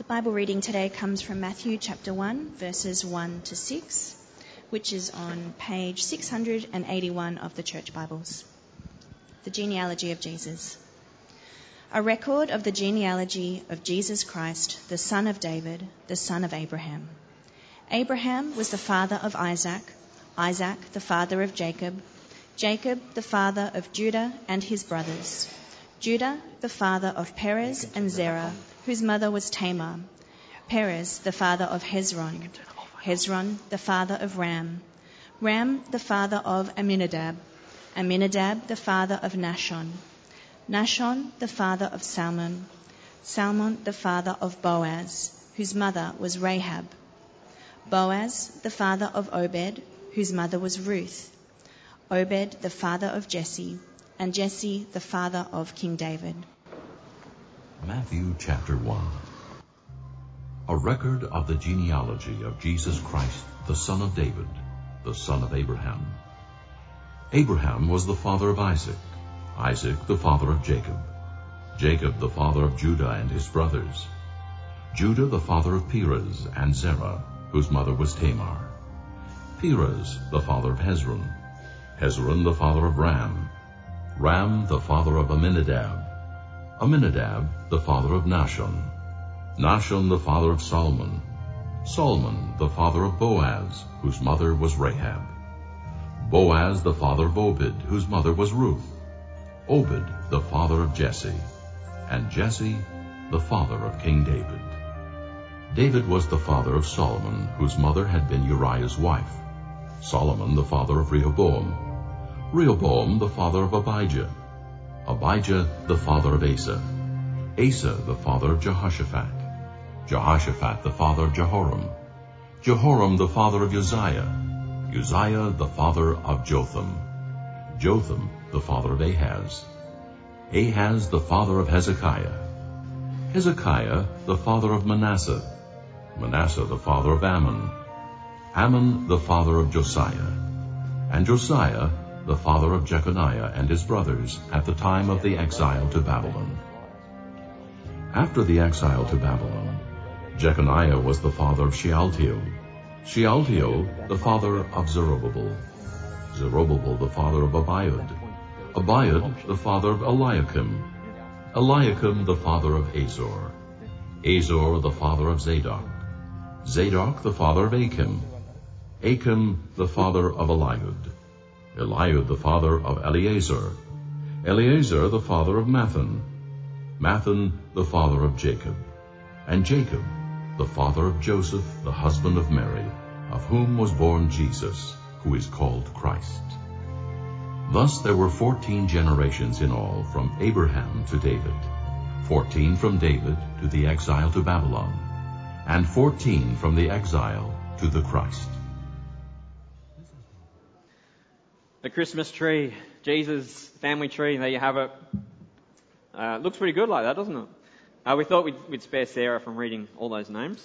The Bible reading today comes from Matthew chapter 1, verses 1 to 6, which is on page 681 of the Church Bibles. The genealogy of Jesus. A record of the genealogy of Jesus Christ, the son of David, the son of Abraham. Abraham was the father of Isaac, Isaac the father of Jacob, Jacob the father of Judah and his brothers, Judah the father of Perez and Zerah, whose mother was Tamar, Perez the father of Hezron, Hezron the father of Ram, Ram the father of Amminadab, Amminadab the father of Nahshon, Nahshon the father of Salmon, Salmon the father of Boaz, whose mother was Rahab, Boaz the father of Obed, whose mother was Ruth, Obed the father of Jesse, and Jesse the father of King David. Matthew chapter 1 A record of the genealogy of Jesus Christ, the son of David, the son of Abraham. Abraham was the father of Isaac, Isaac the father of Jacob, Jacob the father of Judah and his brothers, Judah the father of Perez and Zerah, whose mother was Tamar, Perez the father of Hezron, Hezron the father of Ram, Ram the father of Amminadab, Amminadab the father of Nahshon, Nahshon the father of Solomon, Solomon the father of Boaz, whose mother was Rahab, Boaz the father of Obed, whose mother was Ruth, Obed the father of Jesse, and Jesse the father of King David. David was the father of Solomon, whose mother had been Uriah's wife, Solomon the father of Rehoboam, Rehoboam the father of Abijah, Abijah the father of Asa, Asa the father of Jehoshaphat, Jehoshaphat the father of Jehoram, Jehoram the father of Uzziah, Uzziah the father of Jotham, Jotham the father of Ahaz, Ahaz the father of Hezekiah, Hezekiah the father of Manasseh, Manasseh the father of Amon, Amon the father of Josiah, and Josiah the father of Jeconiah and his brothers at the time of the exile to Babylon. After the exile to Babylon, Jeconiah was the father of Shealtiel, Shealtiel the father of Zerubbabel, Zerubbabel the father of Abiud, Abiud the father of Eliakim, Eliakim the father of Azor, Azor the father of Zadok, Zadok the father of Achim, Achim the father of Eliud, Eliud the father of Eleazar, Eleazar the father of Mathan, Mathan the father of Jacob, and Jacob the father of Joseph, the husband of Mary, of whom was born Jesus, who is called Christ. Thus there were fourteen generations in all from Abraham to David, fourteen from David to the exile to Babylon, and fourteen from the exile to the Christ. The Christmas tree, Jesus family tree, there you have it. Uh, looks pretty good like that, doesn't it? Uh, we thought we'd, we'd, spare Sarah from reading all those names,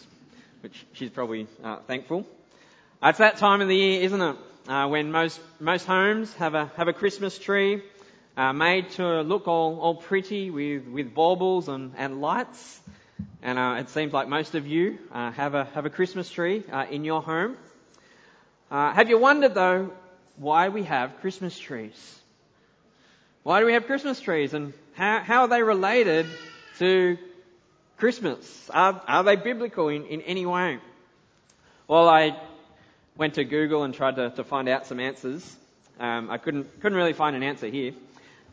which she's probably uh, thankful. Uh, it's that time of the year, isn't it? Uh, when most most homes have a have a Christmas tree uh, made to look all, all pretty with with baubles and, and lights. And uh, it seems like most of you have a have a Christmas tree in your home. have you wondered though why we have Christmas trees? Why do we have Christmas trees, and how how are they related to Christmas? Are, are they biblical in, in any way? Well, I went to Google and tried to, to find out some answers. Um, I couldn't, couldn't really find an answer here.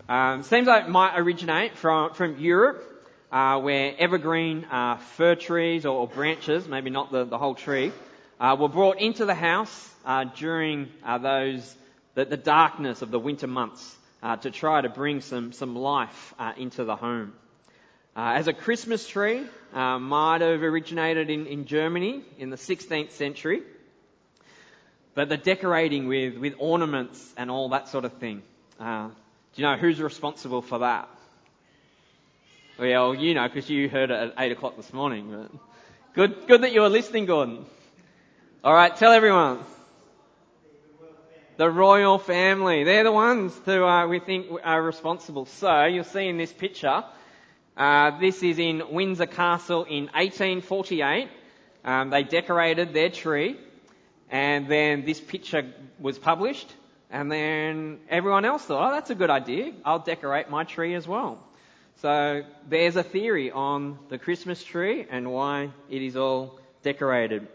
Um, seems like it might originate from, from Europe, uh, where evergreen uh, fir trees or, or, branches, maybe not the, the whole tree, uh, were brought into the house uh, during uh, those the, the, darkness of the winter months uh, to try to bring some some life into the home. as a Christmas tree, might have originated in, in Germany in the 16th century. But the decorating with, with ornaments and all that sort of thing. Uh, do you know who's responsible for that? Well, you know, because you heard it at 8 o'clock this morning. But good, good that you were listening, Gordon. All right, tell everyone. The royal family. They're the ones who uh, we think are responsible. So you'll see in this picture, Uh, this is in Windsor Castle in 1848. Um, they decorated their tree, and then this picture was published, and then everyone else thought, oh, that's a good idea. I'll decorate my tree as well. So there's a theory on the Christmas tree and why it is all decorated.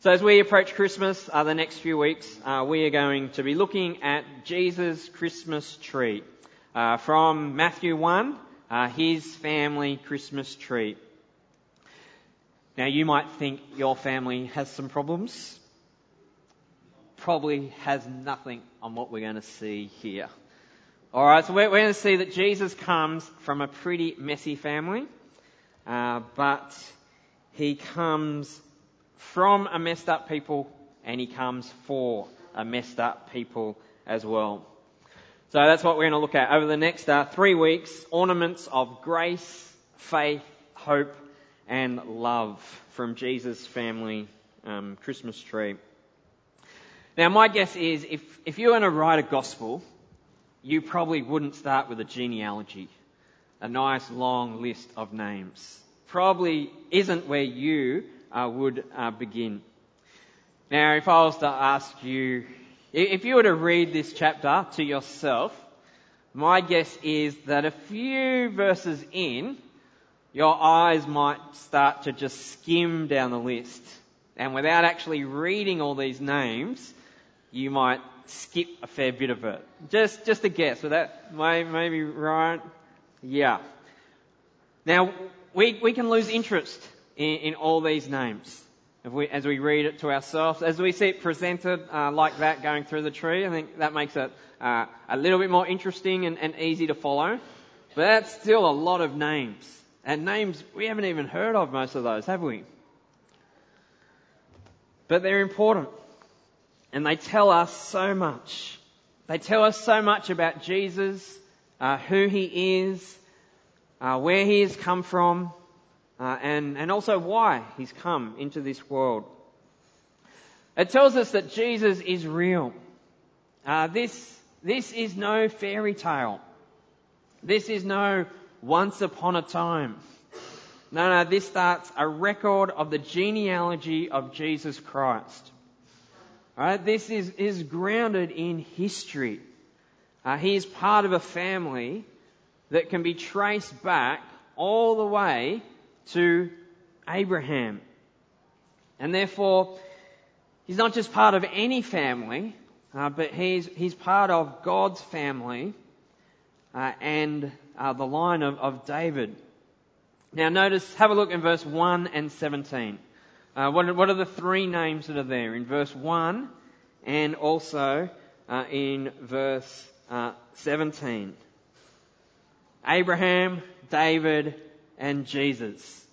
So as we approach Christmas, uh, the next few weeks, uh, we are going to be looking at Jesus' Christmas tree. Uh, from Matthew 1, uh, his family Christmas tree. Now you might think your family has some problems. Probably has nothing on what we're going to see here. Alright, so we're, we're, going to see that Jesus comes from a pretty messy family, uh, but he comes from a messed up people and he comes for a messed up people as well. So that's what we're going to look at over the next uh, three weeks ornaments of grace, faith, hope, and love from Jesus' family um, Christmas tree. Now, my guess is if, if you were to write a gospel, you probably wouldn't start with a genealogy, a nice long list of names. Probably isn't where you would uh, begin. Now, if I was to ask you, if you were to read this chapter to yourself, my guess is that a few verses in, your eyes might start to just skim down the list. And without actually reading all these names, you might skip a fair bit of it. Just, just a guess. Would that maybe right? Yeah. Now, we, we can lose interest in, in all these names. We, as we read it to ourselves, as we see it presented uh, like that going through the tree, I think that makes it uh, a little bit more interesting and, and easy to follow. But that's still a lot of names. And names we haven't even heard of most of those, have we? But they're important. And they tell us so much. They tell us so much about Jesus, uh, who he is, uh, where he has come from, uh, and, and also why he's come into this world. It tells us that Jesus is real. Uh, this, this is no fairy tale. This is no once upon a time. No, no, this starts a record of the genealogy of Jesus Christ. Right? This is, is grounded in history. Uh, he is part of a family that can be traced back all the way to Abraham. And therefore, he's not just part of any family, uh, but he's, he's part of God's family uh, and uh, the line of, of David. Now notice, have a look in verse 1 and 17. Uh, what, are, what, are, the three names that are there in verse 1 and also uh, in verse uh, 17? Abraham, David, and Jesus.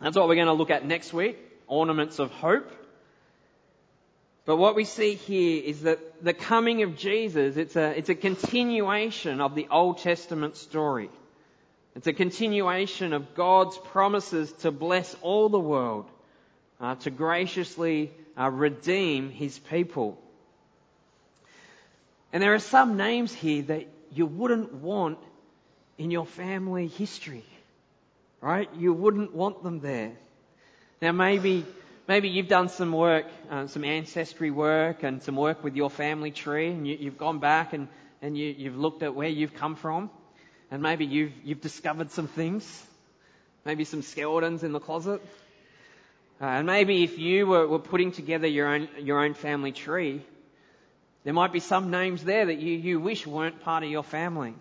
That's what we're going to look at next week ornaments of hope. But what we see here is that the coming of Jesus, it's a, it's a continuation of the Old Testament story. It's a continuation of God's promises to bless all the world, uh, to graciously uh, redeem His people. And there are some names here that you wouldn't want in your family history right? You wouldn't want them there. Now maybe, maybe you've done some work, uh, some ancestry work and some work with your family tree and you, have gone back and, and you, you've looked at where you've come from and maybe you've, you've discovered some things, maybe some skeletons in the closet. Uh, and maybe if you were, were putting together your own, your own family tree, there might be some names there that you, you wish weren't part of your family.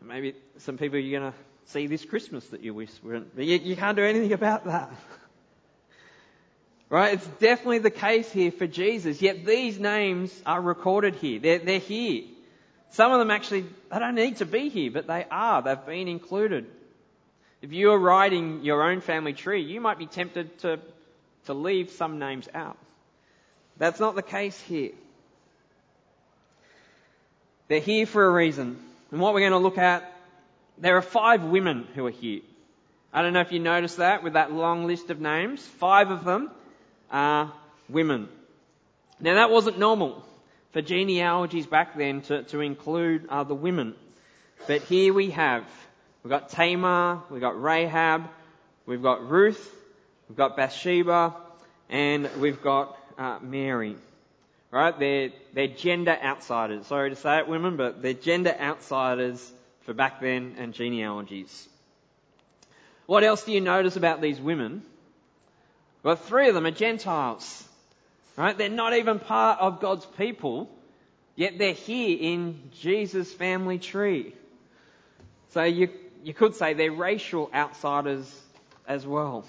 Maybe some people you're going to see this Christmas that you wish weren't. You, you can't do anything about that. Right? It's definitely the case here for Jesus. Yet these names are recorded here. They're, they're here. Some of them actually, they don't need to be here, but they are. They've been included. If you are writing your own family tree, you might be tempted to, to leave some names out. That's not the case here. They're here for a reason. And what we're going to look at there are five women who are here. I don't know if you noticed that with that long list of names. Five of them are women. Now that wasn't normal for genealogies back then to, to include uh, the women. But here we have, we've got Tamar, we've got Rahab, we've got Ruth, we've got Bathsheba, and we've got uh, Mary. Right? They're, they're gender outsiders. Sorry to say it, women, but they're gender outsiders for back then and genealogies. What else do you notice about these women? Well, three of them are Gentiles. Right? They're not even part of God's people, yet they're here in Jesus' family tree. So you, you could say they're racial outsiders as well.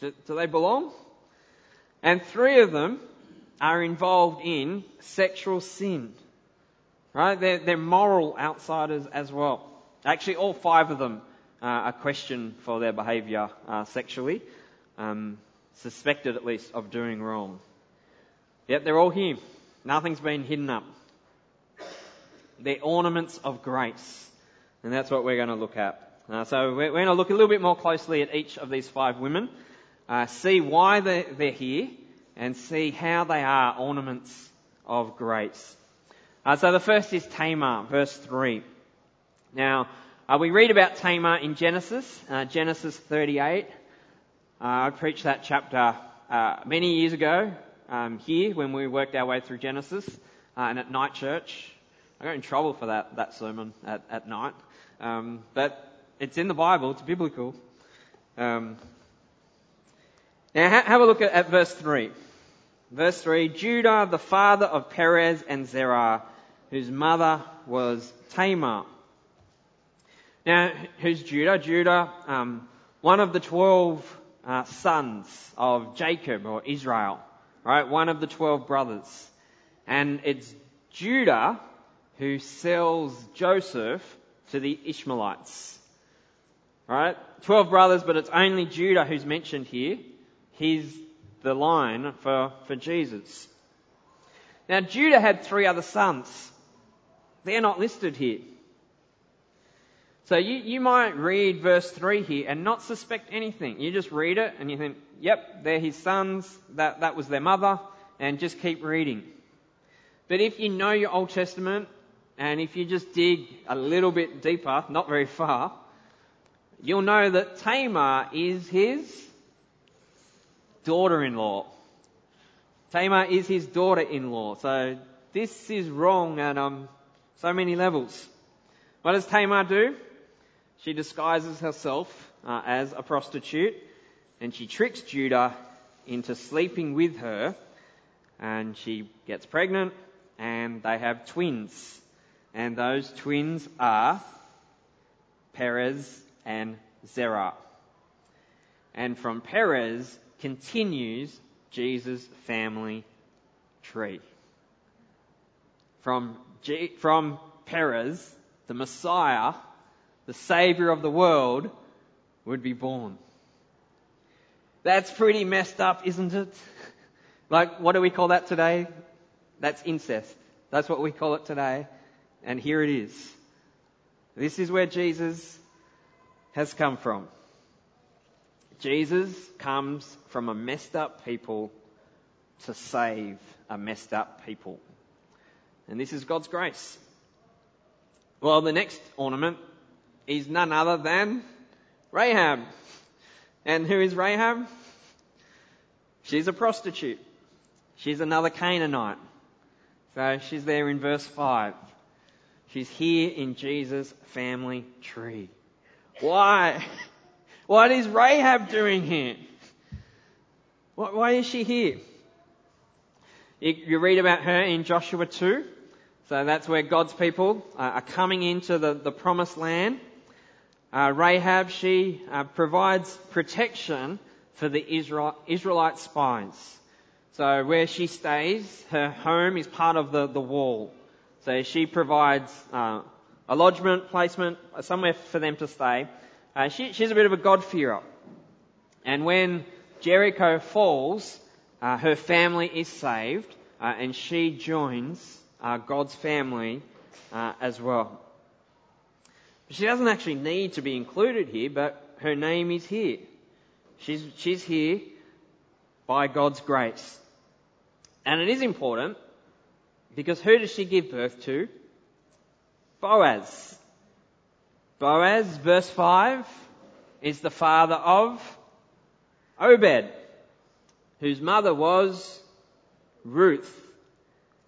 Do, do they belong? And three of them are involved in sexual sin. Right? They're, they're moral outsiders as well. Actually, all five of them uh, are questioned for their behaviour uh, sexually, um, suspected at least of doing wrong. Yet they're all here. Nothing's been hidden up. They're ornaments of grace. And that's what we're going to look at. Uh, so we're, we're, going to look a little bit more closely at each of these five women, uh, see why they're, they're, here, and see how they are ornaments of grace. Uh, so the first is Tamar, verse 3. Now, uh, we read about Tamar in Genesis, uh, Genesis 38. Uh, I preached that chapter many years ago um, here when we worked our way through Genesis and at night church. I got in trouble for that, that sermon at, at night. Um, but it's in the Bible, it's biblical. Um, now, ha- have a look at, at verse 3. Verse 3 Judah, the father of Perez and Zerah, whose mother was Tamar. Now, who's Judah? Judah, um, one of the twelve uh, sons of Jacob or Israel, right? One of the twelve brothers. And it's Judah who sells Joseph to the Ishmaelites. Right? Twelve brothers, but it's only Judah who's mentioned here. He's the line for, for Jesus. Now, Judah had three other sons. They're not listed here. So you, you might read verse 3 here and not suspect anything. You just read it and you think, yep, they're his sons, that, that was their mother, and just keep reading. But if you know your Old Testament, and if you just dig a little bit deeper, not very far, you'll know that Tamar is his daughter-in-law. Tamar is his daughter-in-law. So this is wrong at um, so many levels. What does Tamar do? She disguises herself uh, as a prostitute and she tricks Judah into sleeping with her and she gets pregnant and they have twins. And those twins are Perez and Zerah. And from Perez continues Jesus' family tree. From, from Perez, the Messiah, the Savior of the world, would be born. That's pretty messed up, isn't it? like, what do we call that today? That's incest. That's what we call it today. And here it is. This is where Jesus has come from. Jesus comes from a messed up people to save a messed up people. And this is God's grace. Well, the next ornament is none other than Rahab. And who is Rahab? She's a prostitute. She's another Canaanite. So she's there in verse 5. She's here in Jesus' family tree. Why? What is Rahab doing here? Why is she here? You read about her in Joshua 2. So that's where God's people are coming into the, the promised land. Uh, Rahab, she uh, provides protection for the Israel, Israelite spies. So where she stays, her home is part of the, the wall. So she provides uh, a lodgement, placement, somewhere for them to stay. Uh, she, she's a bit of a God-fearer. And when Jericho falls, uh, her family is saved, uh, and she joins uh, God's family uh, as well. She doesn't actually need to be included here, but her name is here. She's, she's here by God's grace. And it is important because who does she give birth to? Boaz. Boaz, verse 5, is the father of Obed, whose mother was Ruth.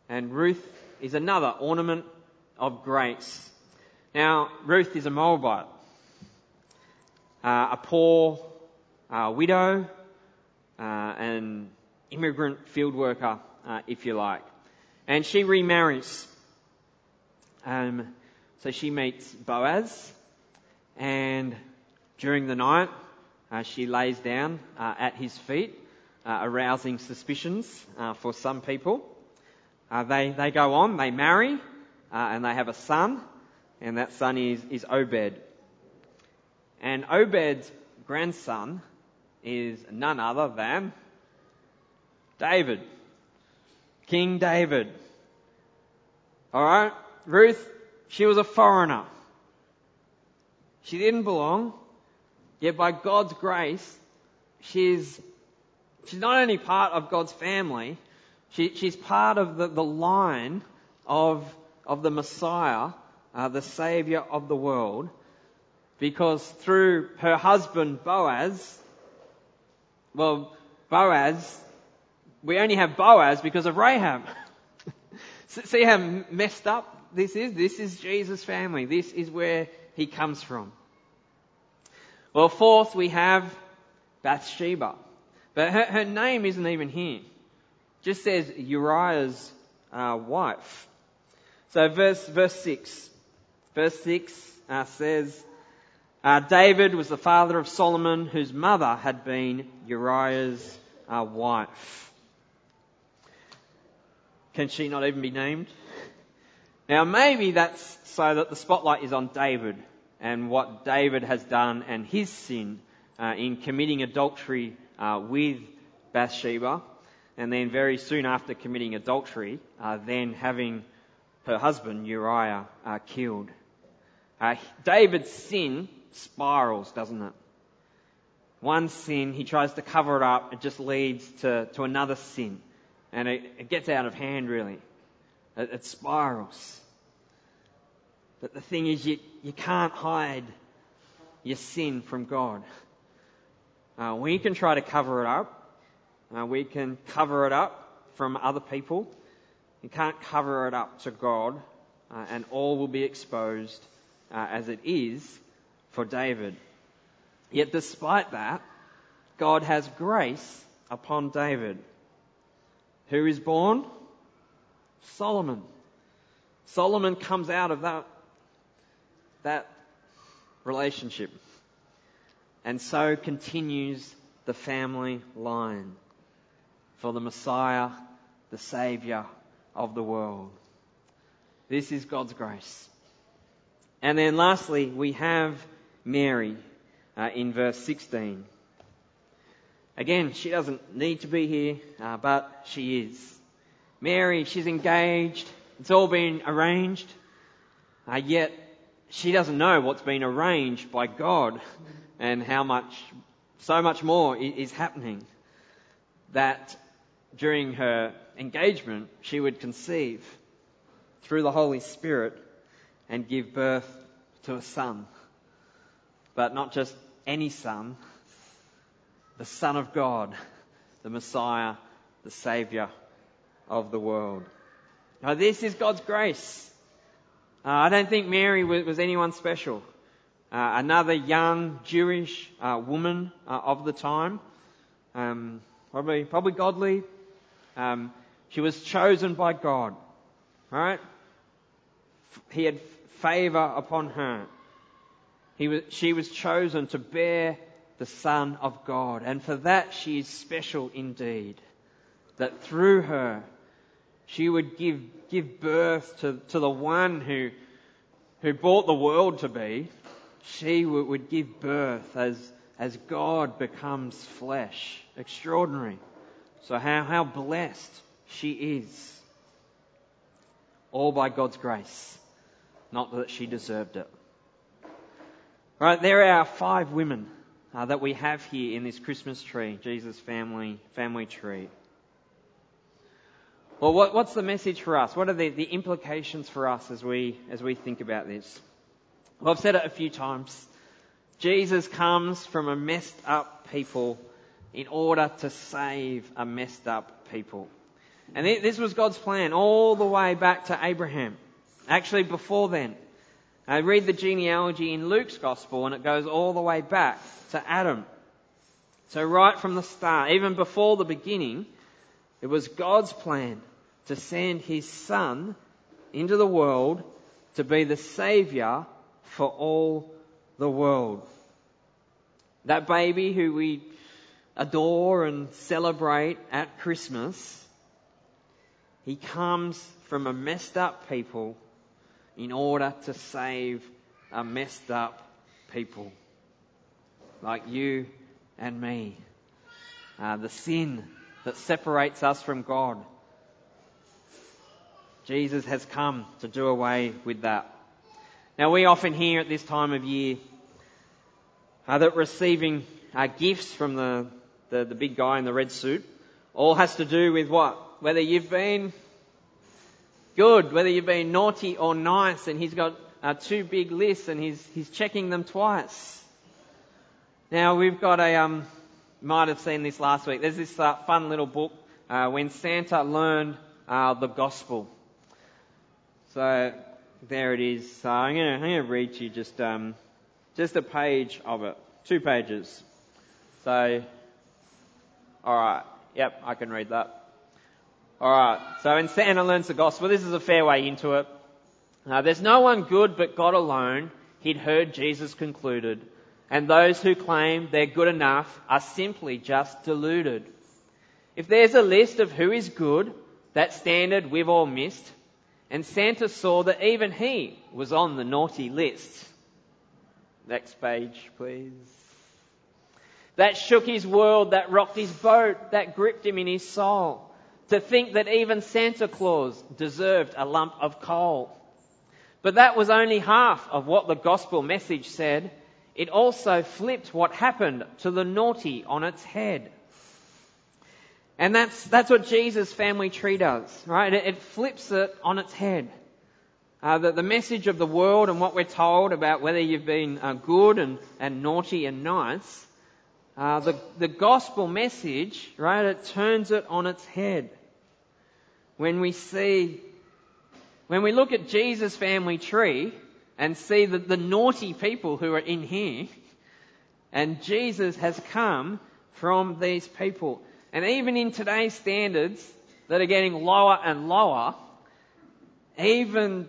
And Ruth is another ornament of grace. Now, Ruth is a Moabite, uh, a poor uh, widow, uh, an immigrant field worker, uh, if you like. And she remarries. Um, so she meets Boaz, and during the night, uh, she lays down uh, at his feet, uh, arousing suspicions uh, for some people. Uh, they, they go on, they marry, and they have a son, and that son is, is Obed. And Obed's grandson is none other than David. King David. Alright? Ruth, she was a foreigner. She didn't belong. Yet by God's grace, she's, she's not only part of God's family, she, she's part of the, the line of, of the Messiah, uh, the Saviour of the world, because through her husband Boaz, well, Boaz, we only have Boaz because of Rahab. See how messed up this is? This is Jesus' family. This is where he comes from. Well, fourth, we have Bathsheba. But her, her name isn't even here. It just says Uriah's uh, wife. So verse, verse 6. Verse 6 uh, says, uh, David was the father of Solomon, whose mother had been Uriah's uh, wife. Can she not even be named? Now maybe that's so that the spotlight is on David and what David has done and his sin uh, in committing adultery uh, with Bathsheba, and then very soon after committing adultery, uh, then having her husband Uriah uh, killed. Uh, David's sin spirals, doesn't it? One sin, he tries to cover it up, it just leads to, to another sin. And it, it gets out of hand, really. It, it spirals. But the thing is, you, you can't hide your sin from God. Uh, we can try to cover it up. Uh, we can cover it up from other people. You can't cover it up to God, uh, and all will be exposed uh, as it is for David. Yet despite that, God has grace upon David. Who is born? Solomon. Solomon comes out of that that relationship. And so continues the family line for the Messiah, the Saviour of the world. This is God's grace. And then lastly, we have Mary uh, in verse 16. Again, she doesn't need to be here, uh, but she is. Mary, she's engaged. It's all been arranged. Uh, yet she doesn't know what's been arranged by God and how much, so much more is happening. That during her engagement, she would conceive through the Holy Spirit and give birth to a son. But not just any son, the Son of God, the Messiah, the Saviour of the world. Now this is God's grace. Uh, I don't think Mary was, was anyone special. Uh, another young Jewish uh, woman uh, of the time, um, probably probably godly. Um, she was chosen by God, right? He had favour upon her. He was, she was chosen to bear the Son of God, and for that she is special indeed. That through her she would give, give birth to, to the one who, who brought the world to be. She would, give birth as, as God becomes flesh. Extraordinary. So how, how blessed she is. All by God's grace. Not that she deserved it. Right, there are our five women uh, that we have here in this Christmas tree, Jesus' family, family tree. Well, what, what's the message for us? What are the, the implications for us as we, as we think about this? Well, I've said it a few times. Jesus comes from a messed up people in order to save a messed up people. And this was God's plan all the way back to Abraham. Actually, before then. I read the genealogy in Luke's gospel and it goes all the way back to Adam. So right from the start, even before the beginning, it was God's plan to send his son into the world to be the savior for all the world. That baby who we adore and celebrate at Christmas, he comes from a messed up people in order to save a messed up people like you and me. Uh, the sin that separates us from God. Jesus has come to do away with that. Now we often hear at this time of year uh, that receiving uh, gifts from the, the, the big guy in the red suit all has to do with what? Whether you've been good, whether you've been naughty or nice, and he's got uh, two big lists and he's, he's checking them twice. Now we've got a, um, might have seen this last week. There's this uh, fun little book, uh, when Santa learned uh, the gospel. So there it is. So I'm going to read to you just um, just a page of it, two pages. So, all right, yep, I can read that. All right. So in Santa learns the gospel, this is a fair way into it. There's no one good but God alone. He'd heard Jesus concluded, and those who claim they're good enough are simply just deluded. If there's a list of who is good, that standard we've all missed, and Santa saw that even he was on the naughty list. Next page, please. That shook his world, that rocked his boat, that gripped him in his soul. To think that even Santa Claus deserved a lump of coal. But that was only half of what the gospel message said. It also flipped what happened to the naughty on its head. And that's, that's what Jesus' family tree does, right? It, it flips it on its head. Uh, the, the, message of the world and what we're told about whether you've been uh, good and, and naughty and nice, uh, the, the gospel message, right, it turns it on its head. When we see, when we look at Jesus' family tree and see the, the naughty people who are in here, and Jesus has come from these people. And even in today's standards that are getting lower and lower, even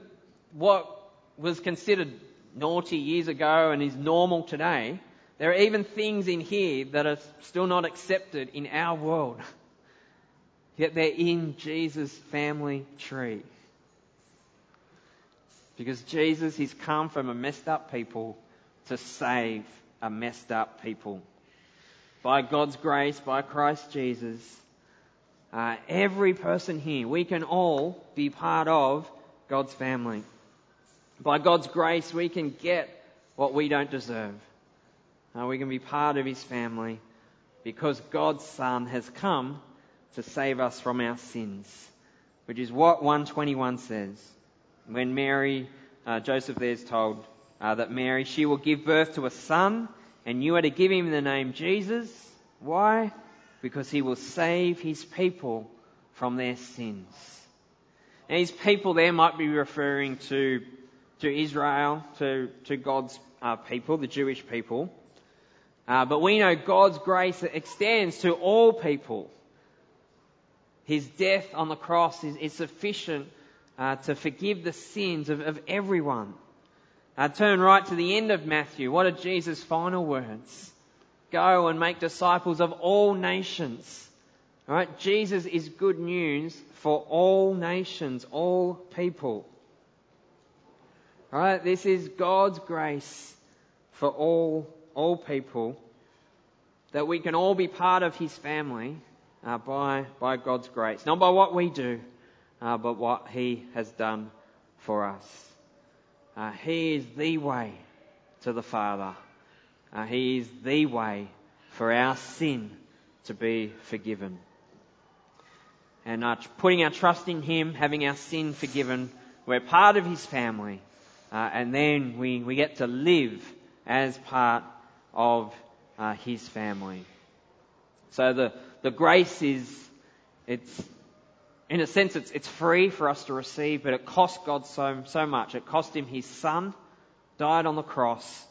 what was considered naughty years ago and is normal today, there are even things in here that are still not accepted in our world. Yet they're in Jesus' family tree. Because Jesus, He's come from a messed up people to save a messed up people by God's grace, by Christ Jesus, uh, every person here, we can all be part of God's family. By God's grace, we can get what we don't deserve. Uh, we can be part of His family because God's Son has come to save us from our sins, which is what 121 says. When Mary, uh, Joseph there is told uh, that Mary, she will give birth to a son and you are to give him the name Jesus. Why? Because he will save his people from their sins. Now, his people there might be referring to, to Israel, to, to God's uh, people, the Jewish people. Uh, but we know God's grace extends to all people. His death on the cross is, is sufficient uh, to forgive the sins of, of everyone. Uh, turn right to the end of Matthew. What are Jesus' final words? Go and make disciples of all nations. All right? Jesus is good news for all nations, all people. All right? This is God's grace for all, all people that we can all be part of His family uh, by, by God's grace. Not by what we do, uh, but what He has done for us. Uh, he is the way to the Father. Uh, he is the way for our sin to be forgiven. And uh, putting our trust in Him, having our sin forgiven, we're part of His family. uh, and then we, we get to live as part of uh, his family. So the, the grace is, it's, in a sense, it's, it's free for us to receive, but it cost God so, so much. It cost him his son, died on the cross,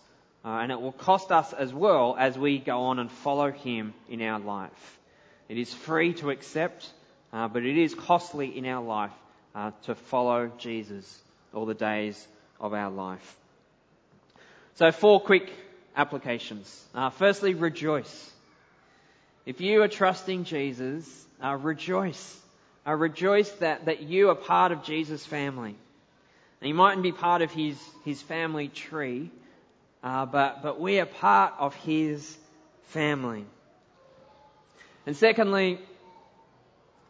uh, and it will cost us as well as we go on and follow him in our life. It is free to accept, uh, but it is costly in our life uh, to follow Jesus all the days of our life. So, four quick applications. Uh, firstly, rejoice. If you are trusting Jesus, uh, rejoice. Uh, rejoice that, that you are part of Jesus' family. And you mightn't be part of his, his family tree, uh, but, but we are part of his family. And secondly,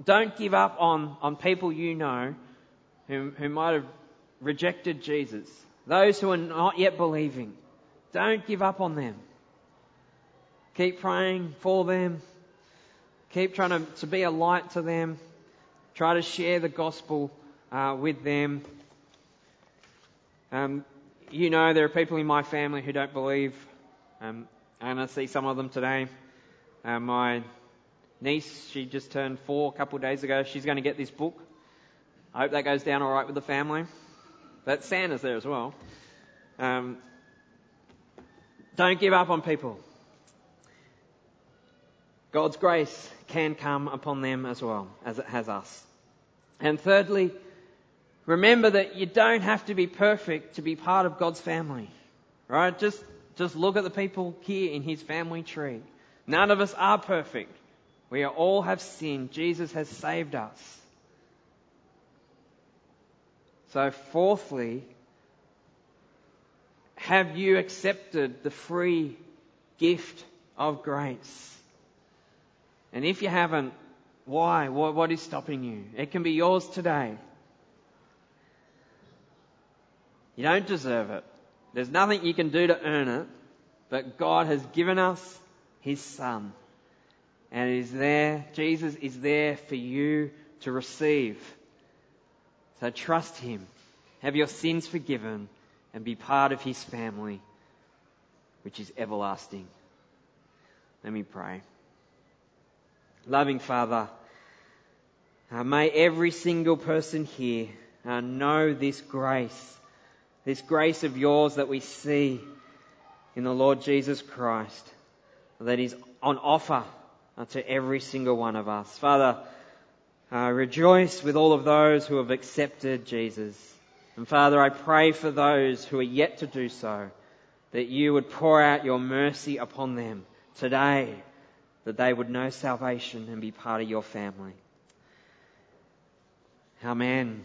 don't give up on, on people you know who, who might have rejected Jesus. Those who are not yet believing. Don't give up on them. Keep praying for them. Keep trying to, to be a light to them. Try to share the gospel uh, with them. Um, you know, there are people in my family who don't believe, um, and I see some of them today. Uh, my niece, she just turned four a couple of days ago. She's going to get this book. I hope that goes down all right with the family. But Santa's there as well. Um, don't give up on people. God's grace can come upon them as well as it has us. And thirdly, remember that you don't have to be perfect to be part of God's family. Right? Just, just look at the people here in His family tree. None of us are perfect. We all have sinned. Jesus has saved us. So, fourthly, have you accepted the free gift of grace? And if you haven't, why? What is stopping you? It can be yours today. You don't deserve it. There's nothing you can do to earn it, but God has given us His Son. And it is there, Jesus is there for you to receive. So trust Him, have your sins forgiven, and be part of His family, which is everlasting. Let me pray. Loving Father, uh, may every single person here uh, know this grace, this grace of yours that we see in the Lord Jesus Christ, that is on offer uh, to every single one of us. Father, uh, rejoice with all of those who have accepted Jesus. And Father, I pray for those who are yet to do so, that you would pour out your mercy upon them today, that they would know salvation and be part of your family. Amen.